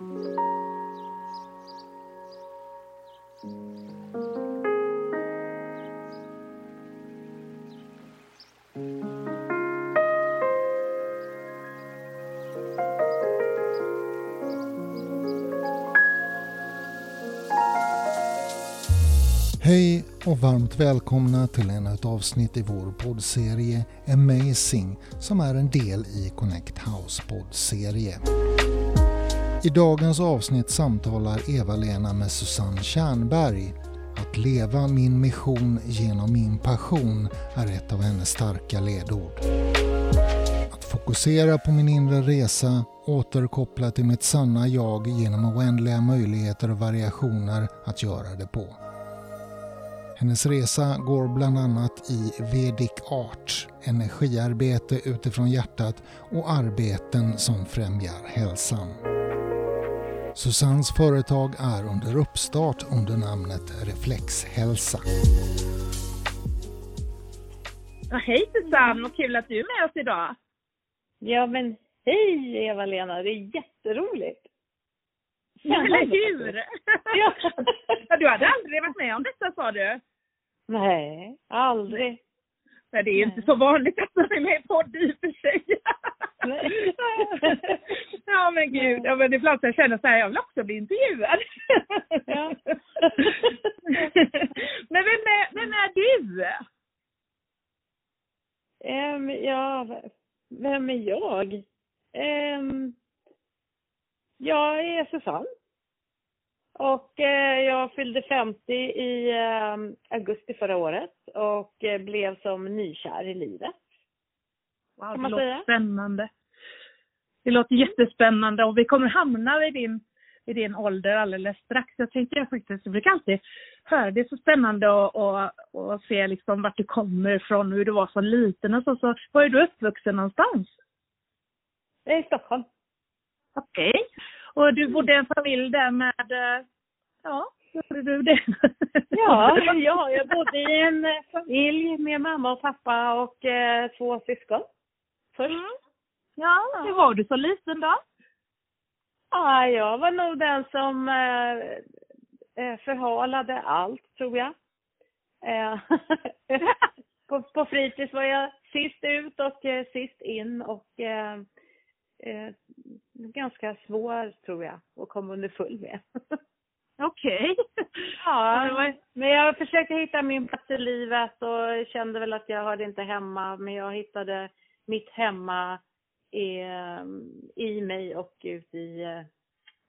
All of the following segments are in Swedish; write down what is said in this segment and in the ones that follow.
Hej och varmt välkomna till ännu ett avsnitt i vår poddserie Amazing som är en del i Connect House poddserie. I dagens avsnitt samtalar Eva-Lena med Susanne Kärnberg. Att leva min mission genom min passion är ett av hennes starka ledord. Att fokusera på min inre resa, återkoppla till mitt sanna jag genom oändliga möjligheter och variationer att göra det på. Hennes resa går bland annat i Vedic Art, energiarbete utifrån hjärtat och arbeten som främjar hälsan. Susannes företag är under uppstart under namnet Reflexhälsa. Ja, hej Susanne, vad kul att du är med oss idag. Ja men hej Eva-Lena, det är jätteroligt. Eller hur? Ja. Ja, du hade aldrig varit med om detta sa du? Nej, aldrig. Nej, det är ju inte så vanligt att man är med i podd i och för sig. Nej. Ja men gud, ja, men ibland så jag känner så här, jag vill också bli intervjuad. Ja. Men vem är, vem är du? Ehm, ja, vem är jag? Ehm, jag är Susanne. Och eh, jag fyllde 50 i eh, augusti förra året och eh, blev som nykär i livet. Wow, Kan det låter säga? spännande. Det låter jättespännande och vi kommer hamna i din, i din ålder alldeles strax. Jag tänker jag faktiskt, jag brukar alltid höra, det är så spännande att, se liksom vart du kommer ifrån, hur du var som liten och så. så var är du uppvuxen någonstans? I Stockholm. Okej. Och du bodde i en familj där med, eh, ja, gjorde du det? Ja, ja, jag bodde i en familj med mamma och pappa och eh, två syskon. Först. Mm. Ja, hur var du så liten då? Ja, jag var nog den som eh, eh, förhalade allt, tror jag. Eh, på, på fritids var jag sist ut och eh, sist in och eh, eh, ganska svår, tror jag, att komma underfull med. Okej. Ja, det var- men jag försökte hitta min plats i livet och kände väl att jag hörde inte hemma, men jag hittade mitt hemma i, i mig och ut i eh,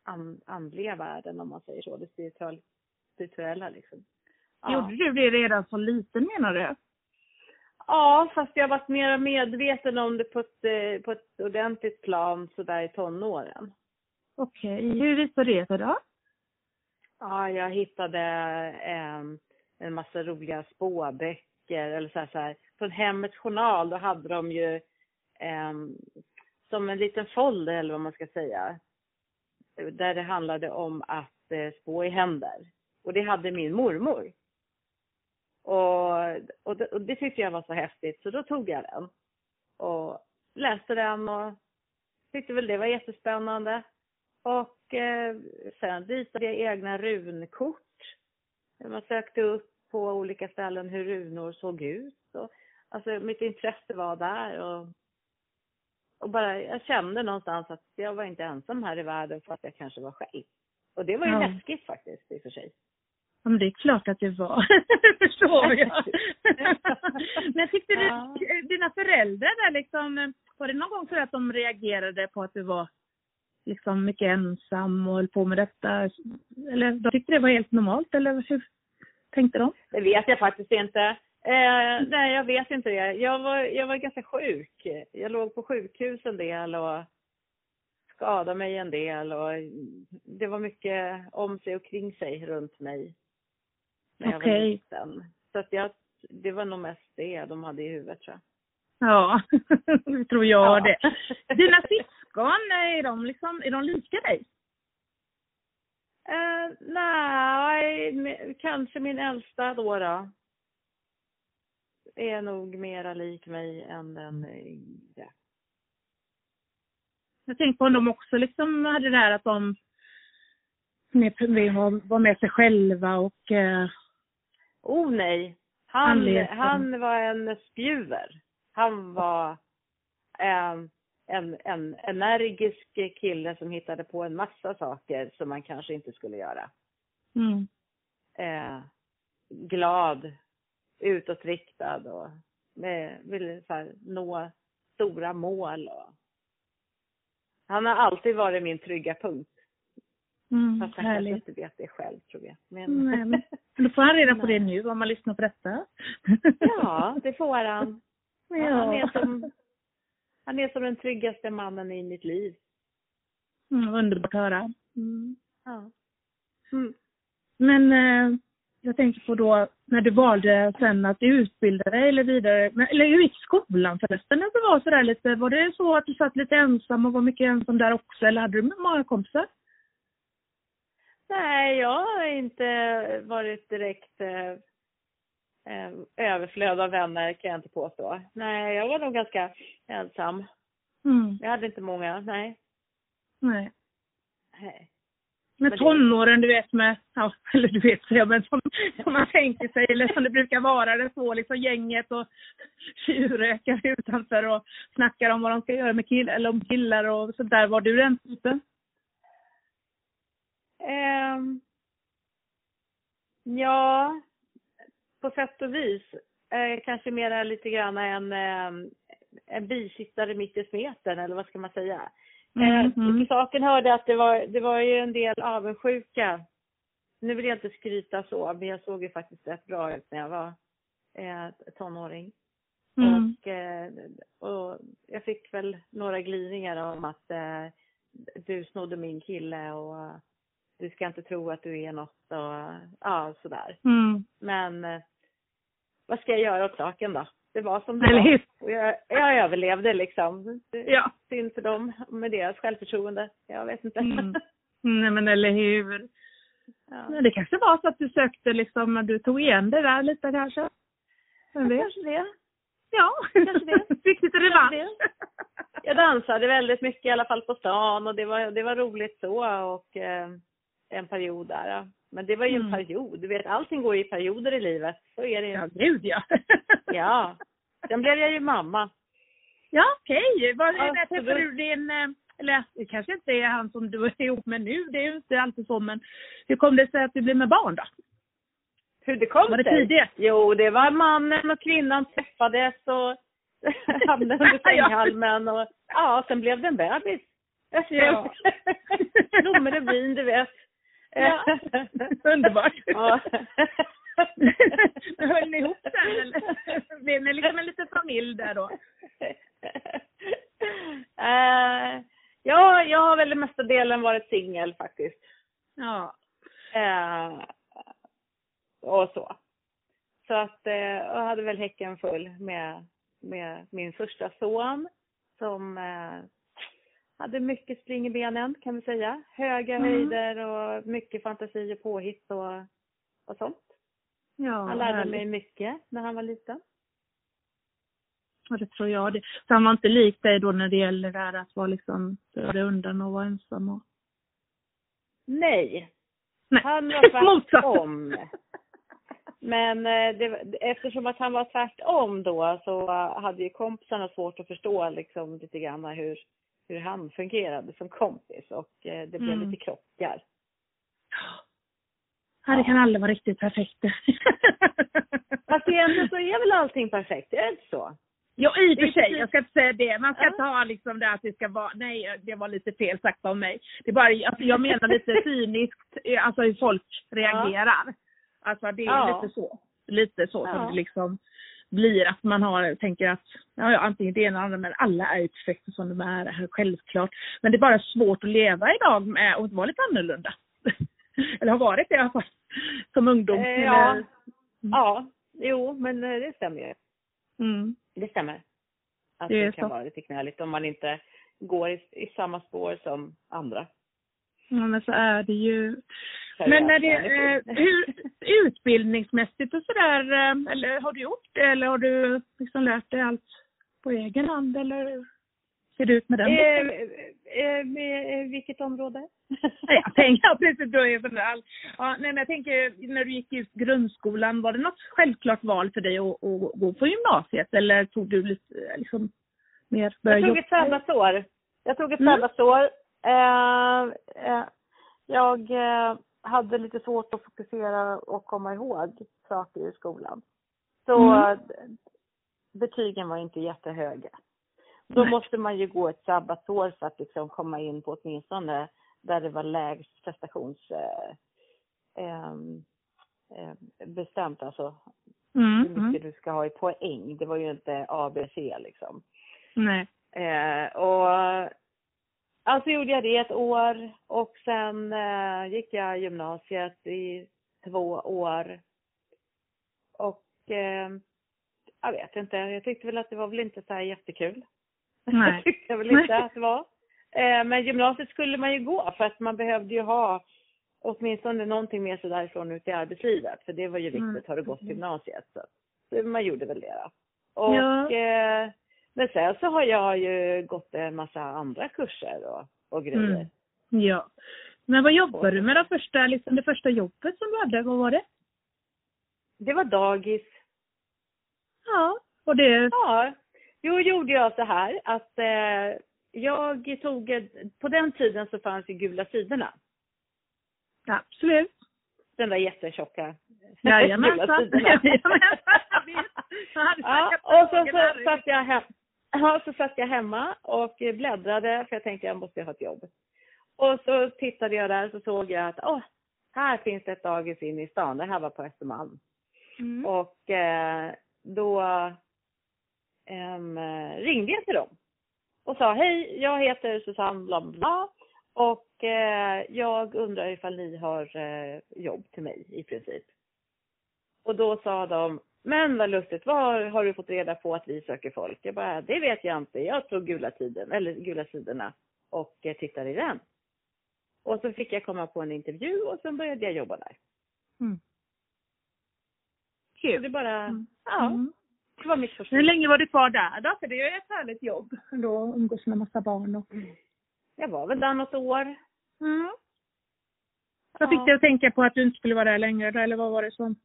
an, andliga världen om man säger så, det spirituella liksom. Ja. Gjorde du det redan som liten menar du? Ja, fast jag har varit mer medveten om det på ett, eh, på ett ordentligt plan sådär i tonåren. Okej. Hur visade det sig då? Ja, jag hittade em, en massa roliga spåböcker eller så här, så här. Från Hemmets Journal, då hade de ju em, som en liten folder eller vad man ska säga. Där det handlade om att eh, spå i händer. Och det hade min mormor. Och, och, det, och det tyckte jag var så häftigt så då tog jag den. Och läste den och tyckte väl det var jättespännande. Och eh, sen ritade jag egna runkort. Man sökte upp på olika ställen hur runor såg ut. Och, alltså mitt intresse var där. Och, och bara, jag kände någonstans att jag var inte ensam här i världen för att jag kanske var själv. Och det var ju Ja. läskigt faktiskt i och för sig. Ja, men det är klart att det var. Förstår jag. Men tyckte du, Ja. dina föräldrar där liksom, var det någon gång så att de reagerade på att du var liksom mycket ensam och höll på med detta? Eller de tyckte det var helt normalt eller hur tänkte de? Det vet jag faktiskt inte. Eh, nej, jag vet inte det. Jag var, jag var ganska sjuk. Jag låg på sjukhus en del och skadade mig en del. Och det var mycket om sig och kring sig runt mig. När jag var liten. Så att jag, det var nog mest det de hade i huvudet tror jag. Ja, det tror jag Ja. det. Dina syskon, är de liksom, är de lika dig? Eh, nej, kanske min äldsta då, då. Är nog mera lik mig än den yngre. Jag tänkte på om de också liksom hade det här att de Med, med, vara med sig själva och... Eh, oh nej. Han, Anledning. han var en spjuver. Han var en, en, en energisk kille som hittade på en massa saker som man kanske inte skulle göra. mm, Eh, glad, utåtriktad och med, ville så här, nå stora mål. Och... Han har alltid varit min trygga punkt. Mm, Fast han kanske inte vet det själv tror jag. Men... Nej, men då får han reda på det nu om man lyssnar på detta. ja, det får han. Han är, ja. som, han är som den tryggaste mannen i mitt liv. Mm, underbart att höra. Mm. Ja. Mm. Men eh, jag tänker på då när du valde sen att utbilda dig eller vidare, men, eller hur gick skolan förresten när du var sådär lite, var det så att du satt lite ensam och var mycket ensam där också eller hade du många kompisar? Nej, jag har inte varit direkt eh, eh, överflöd av vänner kan jag inte påstå. Nej, jag var nog ganska ensam. Mm. Jag hade inte många, nej. Nej. nej. Men det- tonåren, du vet med, ja, eller du vet så, men som, som man tänker sig, eller som det brukar vara, det så liksom gänget och tjurrökar utanför och snackar om vad de ska göra med killar, eller om killar och sånt där. Var du den typen? Ehm, ja, på sätt och vis. Eh, kanske mera lite grann en, eh, en bisittare mitt i smeten, eller vad ska man säga? Mm, Eh, mm. till saken hörde att det var, det var ju en del avundsjuka. Nu vill jag inte skryta så, men jag såg ju faktiskt rätt bra ut när jag var eh, tonåring. Mm. Och, eh, och jag fick väl några glidningar om att eh, du snodde min kille och du ska inte tro att du är något och ja, sådär. Mm. Men eh, vad ska jag göra åt saken då? Det var som det Eller var. Och jag, jag överlevde liksom. Ja. Synd för dem med deras självförtroende. Jag vet inte. Mm. Nej men eller hur. ja. Men det kanske var så att du sökte liksom, du tog igen det där lite kanske? Vem vet? Kanske det. Ja, Kanske det. fick lite revansch. Jag dansade väldigt mycket i alla fall på stan och det var, det var roligt så och eh, en period där. Men det var ju en Mm. period. Du vet, allting går i perioder i livet. Så är det ju. Ja, gud ja. Ja. Sen blev jag ju mamma. Ja, okej. Vad Ja, när träffade du din, eh, eller det kanske inte är han som du är ihop med nu, det är ju inte alltid så, men hur kom det sig att du blev med barn då? Hur det kom Var det sig? tidigt? Jo, det var mannen och kvinnan träffades och hamnade under sänghalmen och ja, sen blev det en bebis. Ja. Blommor och bin, du vet. Ja. Underbart. Ja. Höll ni ihop sen eller? Blev ni liksom en liten familj där då? Eh, ja, jag har väl den mesta delen varit singel faktiskt. Ja. Eh, och så. Så att eh, jag hade väl häcken full med, med min första son som hade mycket spring i benen kan vi säga. Höga Mm. höjder och mycket fantasi och påhitt och, och sånt. Ja, Han lärde härligt. mig mycket när han var liten. Ja, det tror jag. Det. Så han var inte lik dig då när det gäller det här att vara liksom, dig undan och vara ensam och... Nej, Nej, han var tvärtom. Men eh, det, eftersom att han var tvärtom då så hade ju kompisarna svårt att förstå liksom lite grann hur, hur han fungerade som kompis och eh, det blev Mm. lite krockar. Ja, det kan aldrig vara riktigt perfekt. Fast egentligen så är väl allting perfekt, är det inte så? Ja, i och för sig. Jag ska inte säga det. Man ska inte ha liksom det att det ska vara, nej det var lite fel sagt av mig. Det är bara, alltså, jag menar lite cyniskt, eh, alltså hur folk reagerar. Alltså det är Ja. lite så. Lite så Ja. som det liksom blir att man har, tänker att, ja, antingen det ena eller andra, men alla är ju perfekta som de är, här, självklart. Men det är bara svårt att leva idag med och vara lite annorlunda. eller har varit det i alla fall. Som ungdom. Eh, ja. Ja, jo men eh, det stämmer ju. Mm. Det stämmer. Att Det det, är kan så. vara lite knöligt om man inte går i, i samma spår som andra. Ja, men så är det ju. Men när det, eh, hur, utbildningsmässigt och sådär, eh, eller har du gjort det eller har du liksom lärt dig allt på egen hand eller hur ser det ut med den Eh, eh, med, eh, vilket vilket område? jag tänker, ja, precis, då är det all, ja, nej, men jag tänker, när du gick ut grundskolan, var det något självklart val för dig att, att gå på gymnasiet eller tog du lite, liksom, mer Jag tog ett sabbatsår. Jag tog ett mm. sabbatsår. Eh, eh, jag eh, hade lite svårt att fokusera och komma ihåg saker i skolan. Så mm. betygen var inte jättehöga. Då Nej. måste man ju gå ett sabbatsår för att liksom komma in på åtminstone där det var lägst prestations eh, eh, bestämt alltså. Mm. Hur mycket mm. du ska ha i poäng. Det var ju inte ABC liksom. Nej. Eh, och alltså gjorde jag det ett år och sen eh, gick jag gymnasiet i två år. Och eh, jag vet inte, jag tyckte väl att det var väl inte så här jättekul. Nej. jag tyckte väl inte att det var. Eh, men gymnasiet skulle man ju gå för att man behövde ju ha åtminstone någonting med sig därifrån ut i arbetslivet. För det var ju viktigt, mm. har du gått gymnasiet. Så, så man gjorde väl det då. Och ja. eh, men sen så har jag ju gått en massa andra kurser och, och grejer. Mm. Ja. Men vad jobbar du med då första, liksom det första jobbet som du hade, vad var det? Det var dagis. Ja, och det... Ja. Jo, gjorde jag så här att eh, jag tog, på den tiden så fanns ju Gula sidorna. Absolut. Den där jättetjocka Jajamensan. ja, och så, så satt jag hem, Ja, så satt jag hemma och bläddrade för jag tänkte jag måste ha ett jobb. Och så tittade jag där så såg jag att åh, här finns det ett dagis inne i stan. Det här var på Östermalm. Mm. Och eh, då eh, ringde jag till dem och sa hej, jag heter Susanne bla bla och eh, jag undrar ifall ni har eh, jobb till mig i princip. Och då sa de, men vad lustigt, var har du fått reda på att vi söker folk? Jag bara, det vet jag inte. Jag tog gula tiden, eller gula sidorna och eh, tittade i den. Och så fick jag komma på en intervju och sen började jag jobba där. Mm. Kul. Så det bara, mm. ja. Mm. Det var mitt första. Hur länge var du kvar där då? För det är ju ett härligt jobb ändå, umgås med massa barn och... Jag var väl där något år. Mm. Vad fick dig att tänka på att du inte skulle vara där längre eller vad var det som?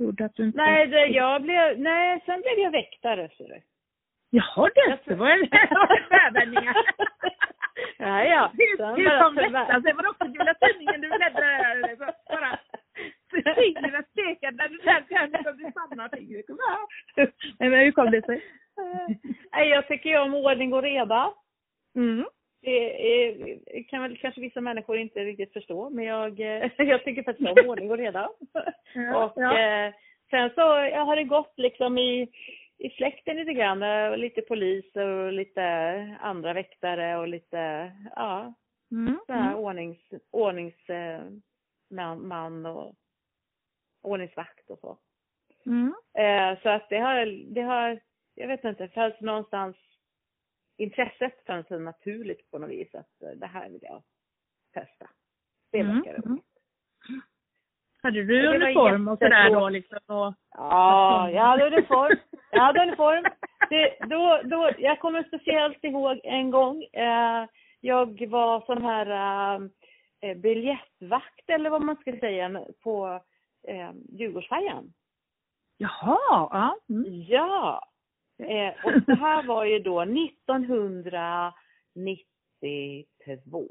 Gjorde att du inte... Nej, det, jag blev, nej, sen blev jag väktare ser du. Jaha du, det var en tvärvändningar. ja, ja. Hur kom detta sig? Var det också Gula Tidningen du bläddrade i? Bara fingret stekade du som du samlar fingret. Nej men hur kom det sig? Nej, jag tycker ju om ordning och reda. Mm. Det är, kan väl kanske vissa människor inte riktigt förstå, men jag, jag tycker faktiskt om ordning och reda. Ja, och ja. Eh, sen så jag har det gått liksom i, i släkten lite grann, eh, lite poliser och lite andra väktare och lite, ja, mm. så här mm. ordnings, ordningsman eh, och ordningsvakt och så. Mm. Eh, så att det har, det har, jag vet inte, följts någonstans intresset fanns så naturligt på något vis att eh, det här vill jag testa. Det mm, verkar mm. roligt. Hade du uniform och sådär då liksom? Och... Ja, jag hade uniform. Jag hade uniform. Det, då, då, jag kommer speciellt ihåg en gång. Eh, jag var sån här eh, eh biljettvakt eller vad man ska säga på eh, Djurgårdsfärjan. Jaha, ja. Mm. Ja, Eh, och det här var ju då 1992.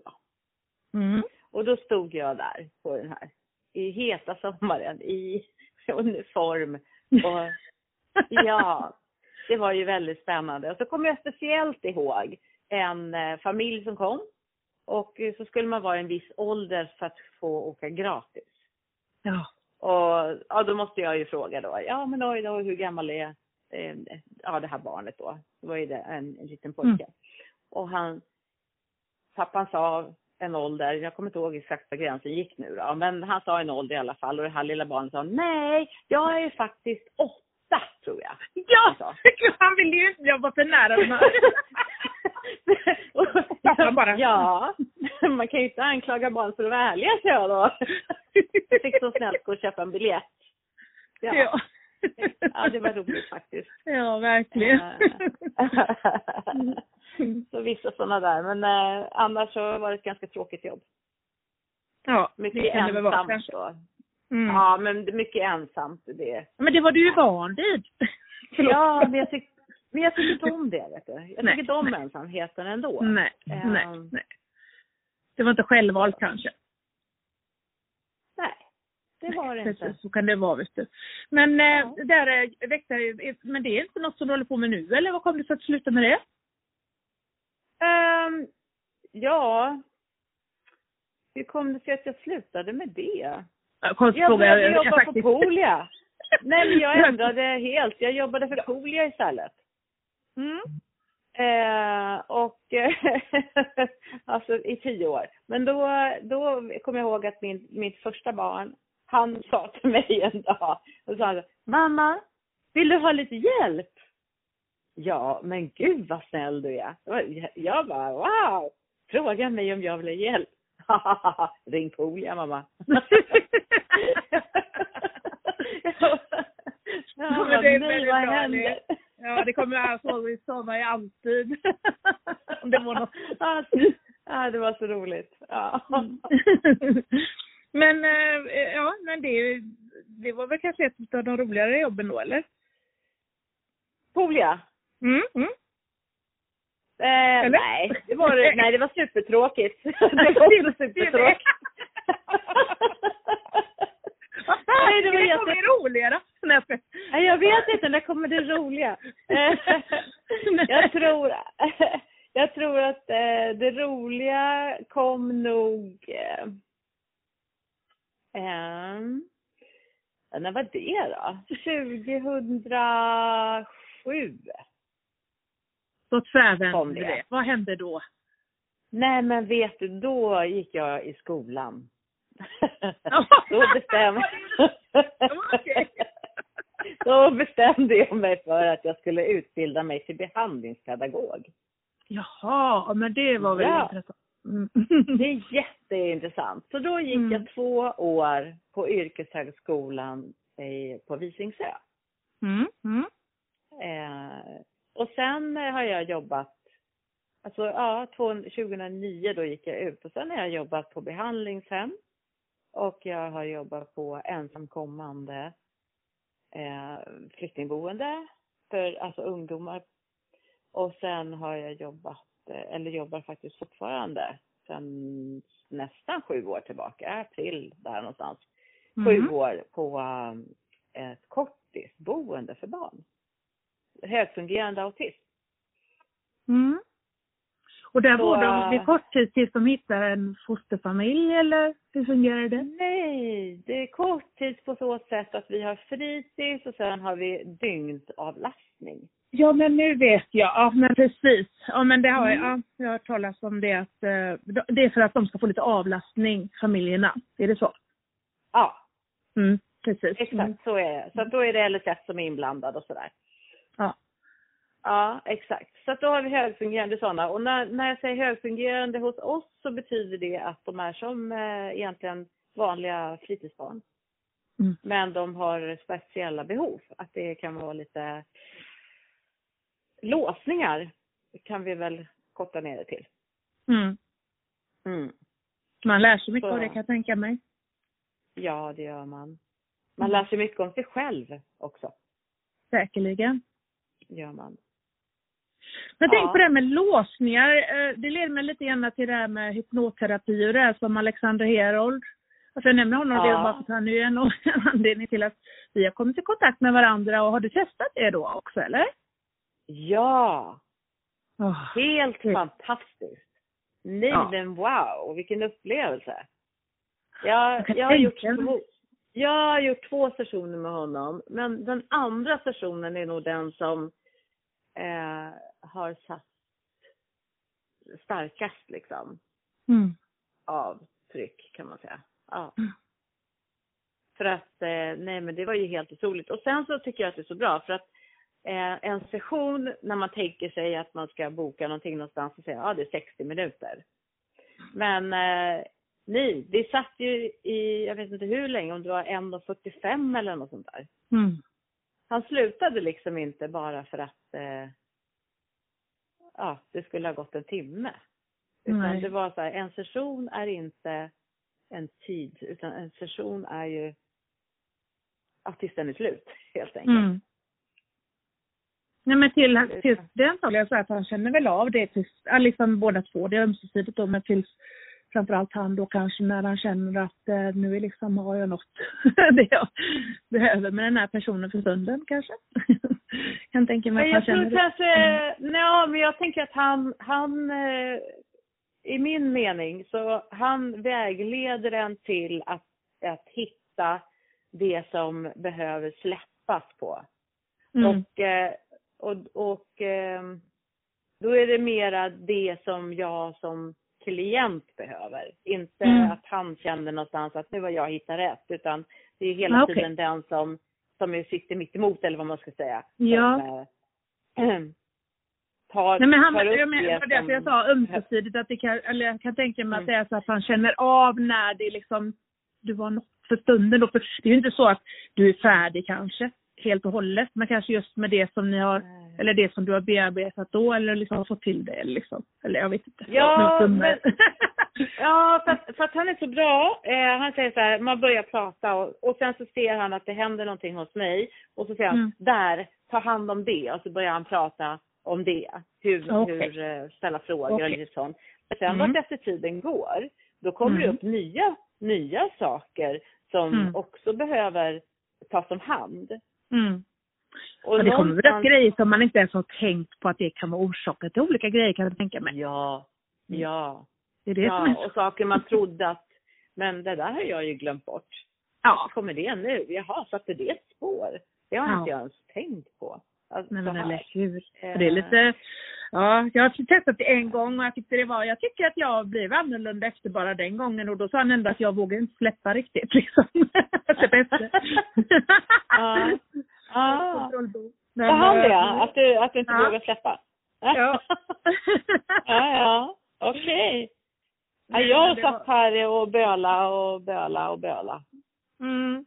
Mm. Och då stod jag där på den här, i heta sommaren, i uniform. Och ja, det var ju väldigt spännande. Och så kommer jag speciellt ihåg en eh, familj som kom. Och så skulle man vara en viss ålder för att få åka gratis. Ja. Och ja, då måste jag ju fråga då, ja men oj då, hur gammal är eh, ja, det här barnet då. Det var ju det, en, en liten pojke. Mm. Och han, pappan sa en ålder, jag kommer inte ihåg exakt vad gränsen gick nu då, men han sa en ålder i alla fall och det här lilla barnet sa nej, jag är faktiskt åtta tror jag. Ja! Han, han ville ju inte jobba för nära Pappa bara. Ja, man kan ju inte anklaga barn för att vara ärliga, sa jag då. Jag fick så snällt gå och köpa en biljett. Ja. ja. Ja, det var roligt faktiskt. Ja, verkligen. så vissa sådana där. Men eh, annars så var det ett ganska tråkigt jobb. Ja, Mycket det kan det vara ensamt kanske. då. Mm. Ja, men mycket ensamt det. Men det var du ju van vid. Ja, men jag, tyck, men jag tycker inte om det, vet du. Jag Nej, tycker inte om nej. ensamheten ändå. Nej, Ehm. nej, nej. Det var inte självvalt kanske. Det var det inte. Precis, så kan det vara vet du. Men eh, Ja. det där är väktare, men det är inte något som du håller på med nu eller vad kom du för att sluta med det? Ehm, ja, hur kom det sig att jag slutade med det? Konstig Jag fråga. började jag- jobba på Polia. Nej, men jag ändrade helt. Jag jobbade för Polia istället. Mm. Eh, och alltså i tio år. Men då, då kom jag ihåg att min, mitt första barn, han sa till mig en dag, och sa han, mamma, vill du ha lite hjälp? Ja, men gud vad snäll du är. Jag bara, wow! Fråga mig om jag vill ha hjälp. Ring Polia mamma. Ja, men det är väldigt vad bra, händer? Ja, det kommer jag så sådana ju alltid. Om det var något. Ja, det var så roligt. Ja. Men eh, ja, men det, det var väl kanske ett av de roligare jobben då eller? Polia? Mm, mm. Eh, nej, det var, nej, det var supertråkigt. Det var supertråkigt. Nej, det var jätte... kommer roligare. Nej, jag skojar. Nej, jag vet inte, när kommer det roliga? Eh, jag tror, jag tror att eh, det roliga kom nog... Ja, när var det då? 2007. Då tvärvände det. det. Vad hände då? Nej, men vet du, då gick jag i skolan. Då bestämde. Då bestämde jag mig för att jag skulle utbilda mig till behandlingspedagog. Jaha, men det var väl Ja. intressant. Mm. Det är jätteintressant. Så då gick Mm. jag två år på yrkeshögskolan i, på Visingsö. Mm. Mm. Eh, och sen har jag jobbat, alltså ja, två- 2009 då gick jag ut och sen har jag jobbat på behandlingshem och jag har jobbat på ensamkommande eh, flyktingboende för alltså ungdomar. Och sen har jag jobbat, eller jobbar faktiskt fortfarande sen nästan sju år tillbaka, april där någonstans. Sju Mm. år på eh, ett korttidsboende för barn. Högfungerande autism. Mm. Och där bor de äh, vid korttid tills de hittar en fosterfamilj eller hur fungerar det? Nej, det är korttids på så sätt att vi har fritids och sen har vi dygnavlastning. Ja men nu vet jag, ja men precis. Ja men det har jag, Mm. ja, jag har hört talas om det att eh, det är för att de ska få lite avlastning, familjerna. Är det så? Ja, Mm, precis. exakt Mm. så är det. Så då är det LSS som är inblandad och sådär. Ja. Ja, exakt. Så då har vi högfungerande sådana. Och när, när jag säger högfungerande hos oss så betyder det att de är som eh, egentligen vanliga fritidsbarn. Mm. Men de har speciella behov. Att det kan vara lite låsningar kan vi väl korta ner det till. Mm. Mm. Man lär sig mycket av det kan jag tänka mig. Ja, det gör man. Man Mm. lär sig mycket om sig själv också. Säkerligen. Gör man. Men Ja. tänk på det här med låsningar. Eh, Det leder mig lite grann till det här med hypnoterapi och det här som Alexander Herold. Alltså jag nämner honom Ja. det bara för att han är en anledning till att vi har kommit i kontakt med varandra. Och har du testat det då också eller? Ja, Oh. helt fantastiskt. Nej Ja. men wow, vilken upplevelse. Jag, Jag har gjort två, jag har gjort två sessioner med honom. Men den andra sessionen är nog den som eh, har satt starkast liksom Mm. avtryck kan man säga. Ja. Mm. För att, eh, nej men det var ju helt otroligt. Och sen så tycker jag att det är så bra för att eh, en session när man tänker sig att man ska boka någonting någonstans och säga ja det är 60 minuter. Men eh, nej, vi satt ju i, jag vet inte hur länge, om det var 1.45 eller något sånt där. Mm. Han slutade liksom inte bara för att eh, ja, det skulle ha gått en timme. Utan Nej. det var så här, en session är inte en tid, utan en session är ju att tills den är slut, helt enkelt. Mm. Nej men till, tills det antagligen så att han känner väl av det tills, liksom båda två, det är ömsesidigt då, men tills framförallt han då kanske när han känner att eh, nu är liksom, har jag nått det jag behöver med den här personen för stunden kanske. kan tänka mig att han tror känner det. kanske, nej men jag tänker att han, han eh, i min mening, så han vägleder en till att, att hitta det som behöver släppas på. Mm. Och, eh, och, och eh, då är det mera det som jag som klient behöver. Inte Mm. att han känner någonstans att nu har jag hittat rätt, utan det är hela Ah, okej. tiden den som, som är sitter mitt emot eller vad man ska säga. Ja. Som, eh, tar, Nej men han, tar upp jag men, det var därför som- jag sa ömsesidigt att det kan, eller jag kan tänka mig att det Mm. är så att han känner av när det liksom, du har nått för stunden då. För det är ju inte så att du är färdig kanske, helt och hållet, men kanske just med det som ni har, eller det som du har bearbetat då, eller liksom har fått till det liksom. Eller jag vet inte. Ja, men-. Ja, för att, för att han är så bra. Eh, han säger så här, man börjar prata och, och sen så ser han att det händer någonting hos mig. Och så säger han, Mm. där, ta hand om det. Och så börjar han prata om det. Hur, Okej. hur eh, ställa frågor Okej. och lite sånt. Men sen Mm. vart efter tiden går, då kommer det Mm. upp nya, nya saker som Mm. också behöver tas om hand. Mm. Och Och det kommer väl upp grejer som man inte ens har tänkt på att det kan vara orsaken till olika grejer kan jag tänka mig. Ja, ja. Det är det som är Ja, och saker man trodde att, men det där har jag ju glömt bort. Ja, kommer det nu? Jaha, satte det ett spår? Det har Ja. inte jag ens tänkt på. Alltså, men eller hur. Eh. Det är lite, ja, jag har testat det en gång och jag tyckte det var, jag tycker att jag blev annorlunda efter bara den gången och då sa han ändå att jag vågar inte släppa riktigt liksom. Släppa efter. Ja. Ja. Sa han det? eh, Att du, att du inte Ja. vågar släppa? Ja. ja, ja. Okej. Nej, jag satt här och böla och böla och böla. Mm.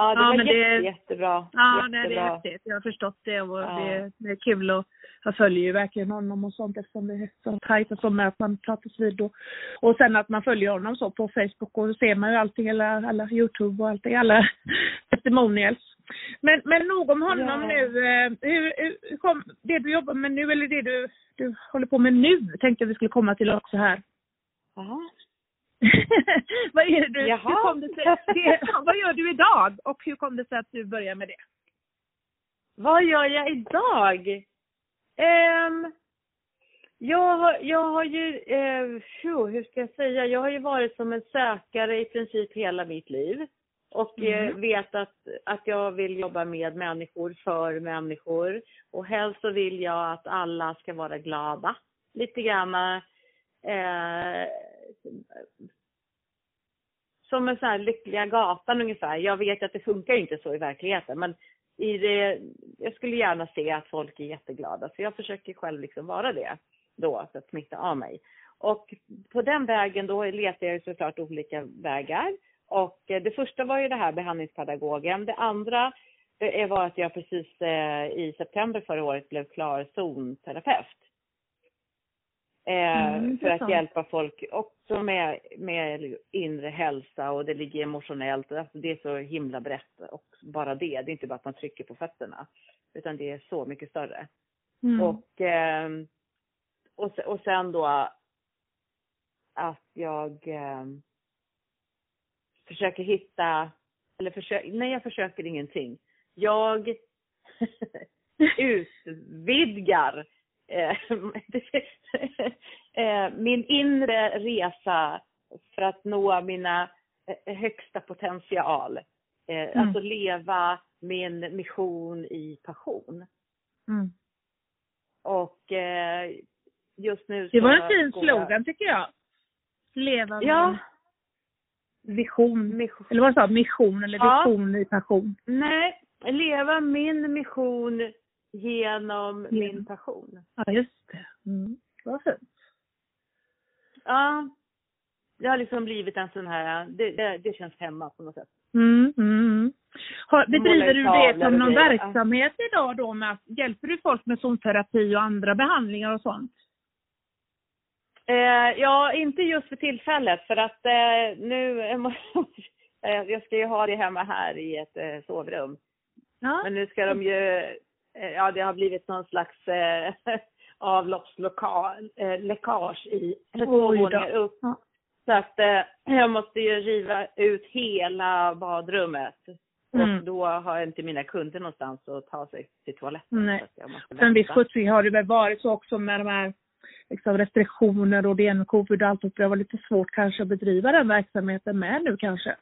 Ja, det Ja, var men det- jätte, jättebra. Ja, nej, det är Jättebra. häftigt. Jag har förstått det och Ja. det, det är kul och jag följer ju verkligen honom och sånt eftersom det är så tajt och så med att man pratas vid och, och sen att man följer honom så på Facebook och då ser man ju allting, alla, alla Youtube och allting, alla testimonials. Men, men nog om honom Ja. nu. eh, Hur, hur kom, det du jobbar med nu eller det du, du håller på med nu tänkte jag vi skulle komma till också här. Jaha. vad är det du, Jaha. hur kom det sig, det, vad gör du idag och hur kom det sig att du började med det? Vad gör jag idag? Ehm, jag, har, jag har ju, eh, tjo, hur ska jag säga, jag har ju varit som en sökare i princip hela mitt liv. Och eh, Mm. vet att, att jag vill jobba med människor, för människor. Och helst så vill jag att alla ska vara glada. Lite grann eh, som en sån här lyckliga gatan ungefär. Jag vet att det funkar inte så i verkligheten men i det, jag skulle gärna se att folk är jätteglada så jag försöker själv liksom vara det då för att smitta av mig. Och på den vägen då letar jag såklart olika vägar. Och eh, det första var ju det här behandlingspedagogen. Det andra det var att jag precis eh, i september förra året blev klar zonterapeut. Eh, Mm, för att hjälpa folk också med, med inre hälsa och det ligger emotionellt. Alltså det är så himla brett och bara det. Det är inte bara att man trycker på fötterna. Utan det är så mycket större. Mm. Och, ehm, och, och sen då att jag ehm, försöker hitta, eller försöker, nej jag försöker ingenting. Jag utvidgar min inre resa för att nå mina eh, högsta potential. Eh, Mm. Alltså leva min mission i passion. Mm. Och eh, just nu Det var en fin går jag- slogan tycker jag. Leva Ja, vision. mission. Eller vad sa? Mission eller Ja. vision i passion. Nej, leva min mission genom min Genom. passion. Ja, just det. Mm. Vad fint. Ja, det har liksom blivit en sån här, det, det, det känns hemma på något sätt. Mm, mm, mm. Har, bedriver du det som någon grejer. verksamhet idag då? Med, att- hjälper du folk med zonterapi och andra behandlingar och sånt? Eh, ja, inte just för tillfället för att eh, nu, jag ska ju ha det hemma här i ett eh, sovrum. Ja. Men nu ska de ju, ja det har blivit någon slags eh, avloppsläckage eh, läckage i två våningar upp. Ja. Så att eh, jag måste ju riva ut hela badrummet. Mm. Och då har inte mina kunder någonstans att ta sig till toaletten. Nej. Så att jag måste För en viss vänta. skjutsning har det väl varit så också med de här liksom, restriktioner och det med covid och allt. och Det var lite svårt kanske att bedriva den verksamheten med nu kanske.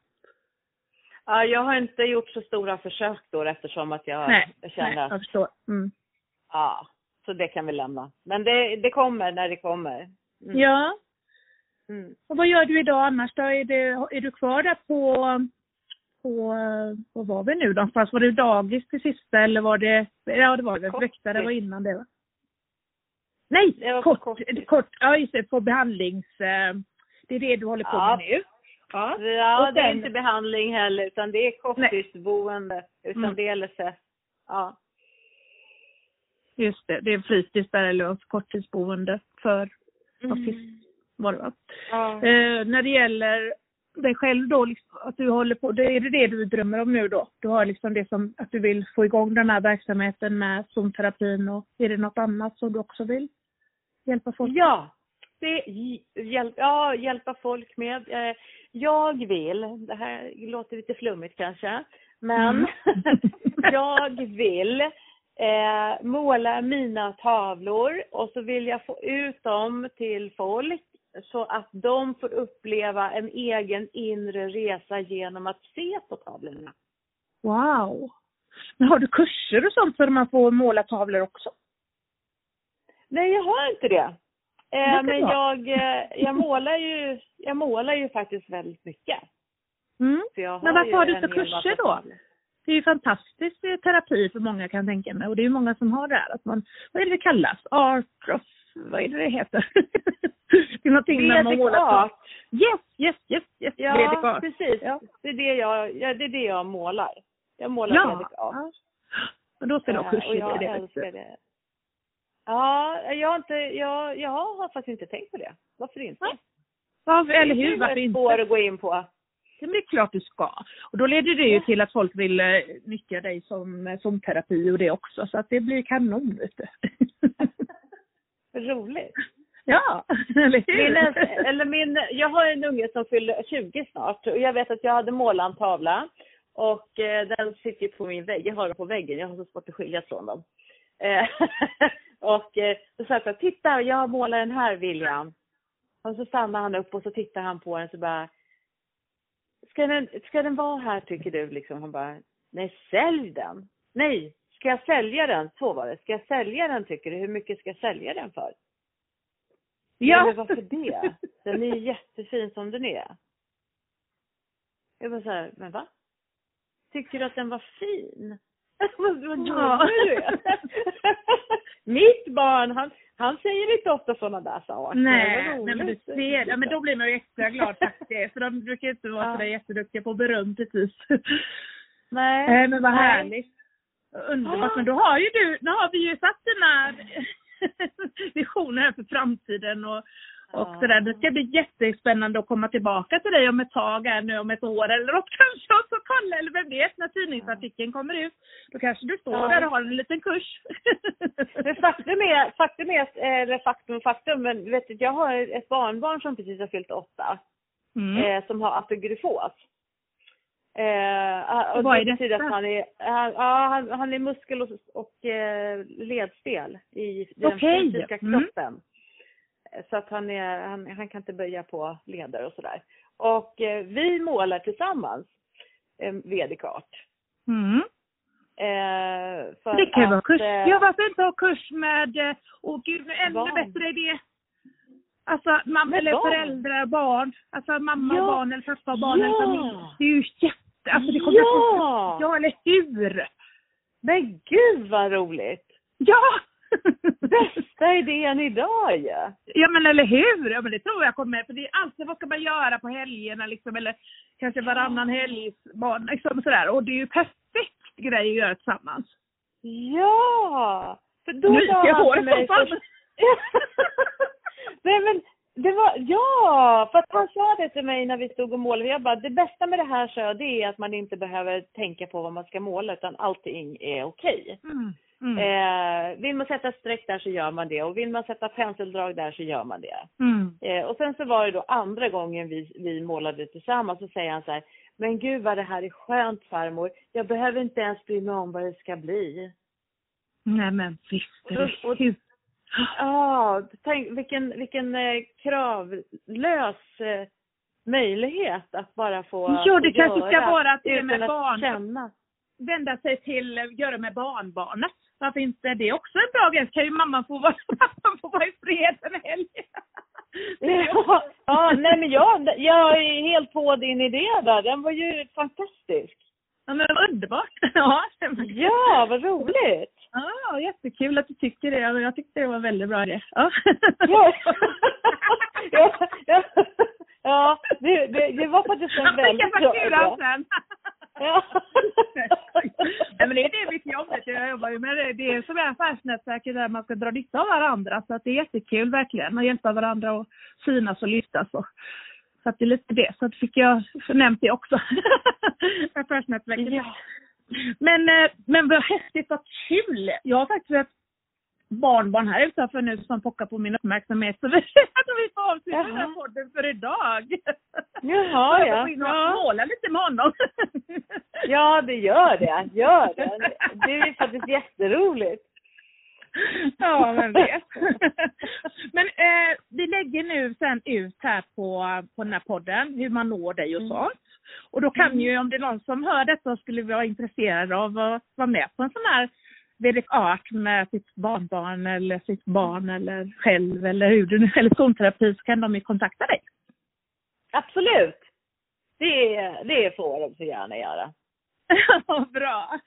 Ja, jag har inte gjort så stora försök då eftersom att jag nej, känner nej, att, jag förstår. Mm. ja, så det kan vi lämna. Men det, det kommer när det kommer. Mm. Ja, Mm. och vad gör du idag annars då? Är, det, är du kvar där på, på, vad var vi nu någonstans? Var det dagis till sista eller var det, ja det var det, väktare var innan det va? Nej, Det var kort, kort- kort, ja just det, på behandlings, eh, det är det du håller på Ja. med nu? Ja. Ja, Och det är sen- inte behandling heller utan det är korttidsboende. Utan Mm. det är LSS. Ja. Just det, det är fritids där eller korttidsboende för autism var det va? Ja. Eh, när det gäller dig själv då, liksom, att du håller på, det är det det du drömmer om nu då? Du har liksom det som, att du vill få igång den här verksamheten med zonterapin och är det något annat som du också vill hjälpa folk? Ja, det hjälp, ja, hjälpa folk med. Eh, Jag vill, det här låter lite flummigt kanske, men Mm. jag vill eh, måla mina tavlor och så vill jag få ut dem till folk så att de får uppleva en egen inre resa genom att se på tavlorna. Wow! Men har du kurser och sånt för man får måla tavlor också? Nej, jag har inte det. Eh, men jag, eh, jag, målar ju, jag målar ju faktiskt väldigt mycket. Mm. Så jag Men varför har du hel kurser då? Det är ju fantastisk eh, terapi för många kan jag tänka mig och det är ju många som har det här att man, vad är det det kallas? Art of, vad är det det heter? det är någonting när man målar art. Yes, yes, yes, yes. Ja, Vedic precis. Ja. Det, är det, jag, ja, det är det jag målar. Jag målar Ja. Vedic art. ja. Men då ska du ha kurser i jag det. älskar det. Ja, jag har, inte, jag, jag har faktiskt inte tänkt på det. Varför inte? Nej, Ja, eller Det är hur, ju varför ett inte? spår att gå in på. Det är klart du ska. Och då leder det ju till att folk vill eh, nyttja dig som, som terapi och det också. Så att det blir kanon, vet du. Roligt. ja, eller hur? Min, eller min, jag har en unge som fyller 20 snart och jag vet att jag hade målat en tavla och eh, den sitter på min vägg. Jag har den på väggen, jag har så svårt att skilja från dem. Eh, och eh, så sa jag titta jag har målat den här William. Och så stannar han upp och så tittar han på den så bara, ska den, ska den vara här tycker du liksom? Han bara, nej sälj den. Nej, ska jag sälja den? Så var det. Ska jag sälja den tycker du? Hur mycket ska jag sälja den för? Ja. Men varför det? Den är ju jättefin som den är. Jag bara så här, men va? Tycker du att den var fin? Vad Ja. du är. Mitt barn, han, han säger inte ofta sådana där saker. Nej, nej men du ser, ja men då blir man ju extra glad faktiskt. För de brukar inte vara Ja. sådär jätteduktiga på beröm precis. Nej. Nej men vad Nej. härligt. Underbart. Men då har ju du, nu har vi ju satt dina visioner här för framtiden och, och Ja. sådär. Det ska bli jättespännande att komma tillbaka till dig om ett tag här nu om ett år eller något kanske och så kolla eller vem vet när tidningsartikeln kommer ut. Då kanske du står Ja. där och har en liten kurs. Men faktum är, faktum är, eller faktum faktum, men vet du, jag har ett barnbarn som precis har fyllt åtta. Mm. eh, som har apogrifos. Eh, och Vad det är betyder detta? att han är, han, ja, han, han är muskel och, och eh, ledstel i den Okej. fysiska Mm. kroppen. Eh, Så att han, är, han, han kan inte böja på leder och sådär. Och eh, vi målar tillsammans eh, Vedic art. Mm. Eh, Det kan ju vara att, kurs. eh, Ja, varför inte ha kurs med, eh, åh gud, nu ännu Barn. bättre idé. Alltså, mamma eller barn? föräldrar, barn. Alltså mamma Ja. och barn eller pappa och barn eller Ja. familj. Det är ju jätte, alltså det kommer Ja. Ja, eller hur? Men gud vad roligt! Ja! Bästa idén idag ju! Ja. ja men eller hur! Ja men det tror jag kommer, för det är alltid vad ska man göra på helgerna liksom, eller kanske varannan helg, liksom sådär. Och det är ju perfekt grej att göra tillsammans. Ja! För då nu gick jag håret mig först... Nej men det var, ja, för att han sa det till mig när vi stod och målade. Jag bara, det bästa med det här så det är att man inte behöver tänka på vad man ska måla utan allting är okej. Okay. Mm. Mm. Eh, vill man sätta streck där så gör man det och vill man sätta penseldrag där så gör man det. Mm. Eh, och sen så var det då andra gången vi, vi målade tillsammans så säger han så här, men gud vad det här är skönt farmor, jag behöver inte ens bry mig om vad det ska bli. Nej men visst är det och, och, Ja, tänk vilken, vilken eh, kravlös eh, möjlighet att bara få Jo, det kanske ska vara att det med barn. Känna. Vända sig till, göra med barnbarnet. Varför inte det är också en bra grej? Så kan ju mamman få vara, mamman få vara i fred en helg. ja, ja, nej men jag, jag är helt på din idé där. Den var ju fantastisk. Ja men underbart. Ja, ja vad roligt. Ja, jättekul att du tycker det. Jag tyckte det var väldigt bra idé. Ja, ja. ja, ja. ja det, det, det var faktiskt en väldigt bra idé. sen. Ja. Men det är det mitt jobb jag jobbar ju med. Det, det är som är affärsnätverket där man ska dra nytta av varandra. Så att det är jättekul verkligen att hjälpa varandra och synas och lyftas. Och, så att det är lite det. Så att fick jag nämnt det också. affärsnätverket. Ja. Men, eh, men vad häftigt, vad kul! Jag har faktiskt barnbarn här utanför nu som pockar på min uppmärksamhet. Så vi, vi får avsluta den här podden för idag. Jaha, ja. Jag ja. måla lite med honom. Ja, det gör det. Gör det. Det är faktiskt jätteroligt. Ja, men vet. Men eh, vi lägger nu sen ut här på, på den här podden hur man når dig och mm. sånt. Och då kan mm. ju, om det är någon som hör detta och skulle vara intresserad av att vara med på en sån här Vedic Art med sitt barnbarn eller sitt barn eller själv eller hur du eller zonterapi så kan de ju kontakta dig. Absolut! Det, det får de så gärna göra. Bra!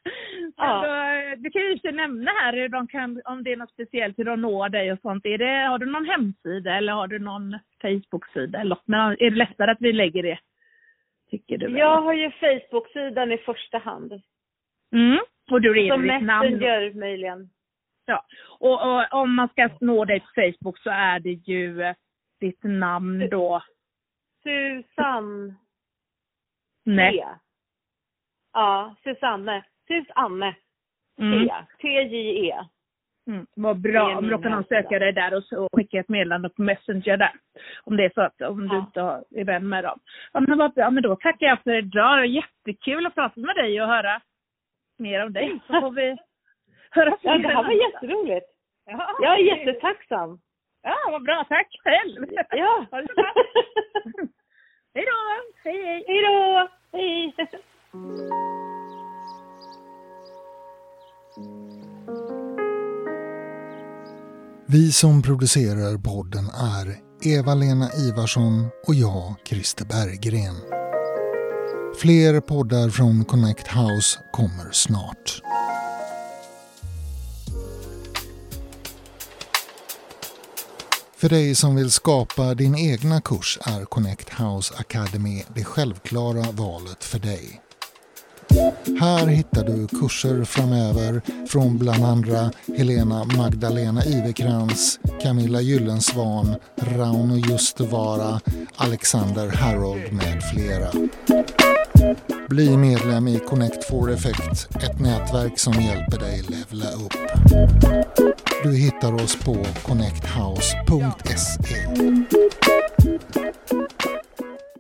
Ja. du kan ju inte nämna här hur de kan, om det är något speciellt, hur de når dig och sånt. Är det, har du någon hemsida eller har du någon Facebook-sida eller något? Men är det lättare att vi lägger det tycker du? Jag har ju Facebook-sidan i första hand. Mm. Och du Som Messenger möjligen. Ja, och, och, om man ska nå dig på Facebook så är det ju eh, ditt namn då. Susanne. Nej. Ja, Susanne. Susanne. Mm. T-J-E. Mm, vad bra. Om då kan söka dig där och, och skicka ett meddelande på Messenger där. Om det är så att om ja. du inte är vän med dem. Ja men vad bra. Men då tackar jag för idag. Det var jättekul att prata med dig och höra mer om dig. Så får vi höra Ja, det här var jätteroligt. Ja, jag är jättetacksam. Ja, vad bra. Tack själv. Ja. Ha det så bra. hej då. Hej, hej. Hej då. Hej. Vi som producerar podden är Eva-Lena Ivarsson och jag, Christer Berggren. Fler poddar från Connect House kommer snart. För dig som vill skapa din egna kurs är Connect House Academy det självklara valet för dig. Här hittar du kurser framöver från bland andra Helena Magdalena Ivekrans, Camilla Gyllensvan, Rauno Justevara, Alexander Harold med flera. Bli medlem i Connect4effect, ett nätverk som hjälper dig levla upp. Du hittar oss på connecthouse.se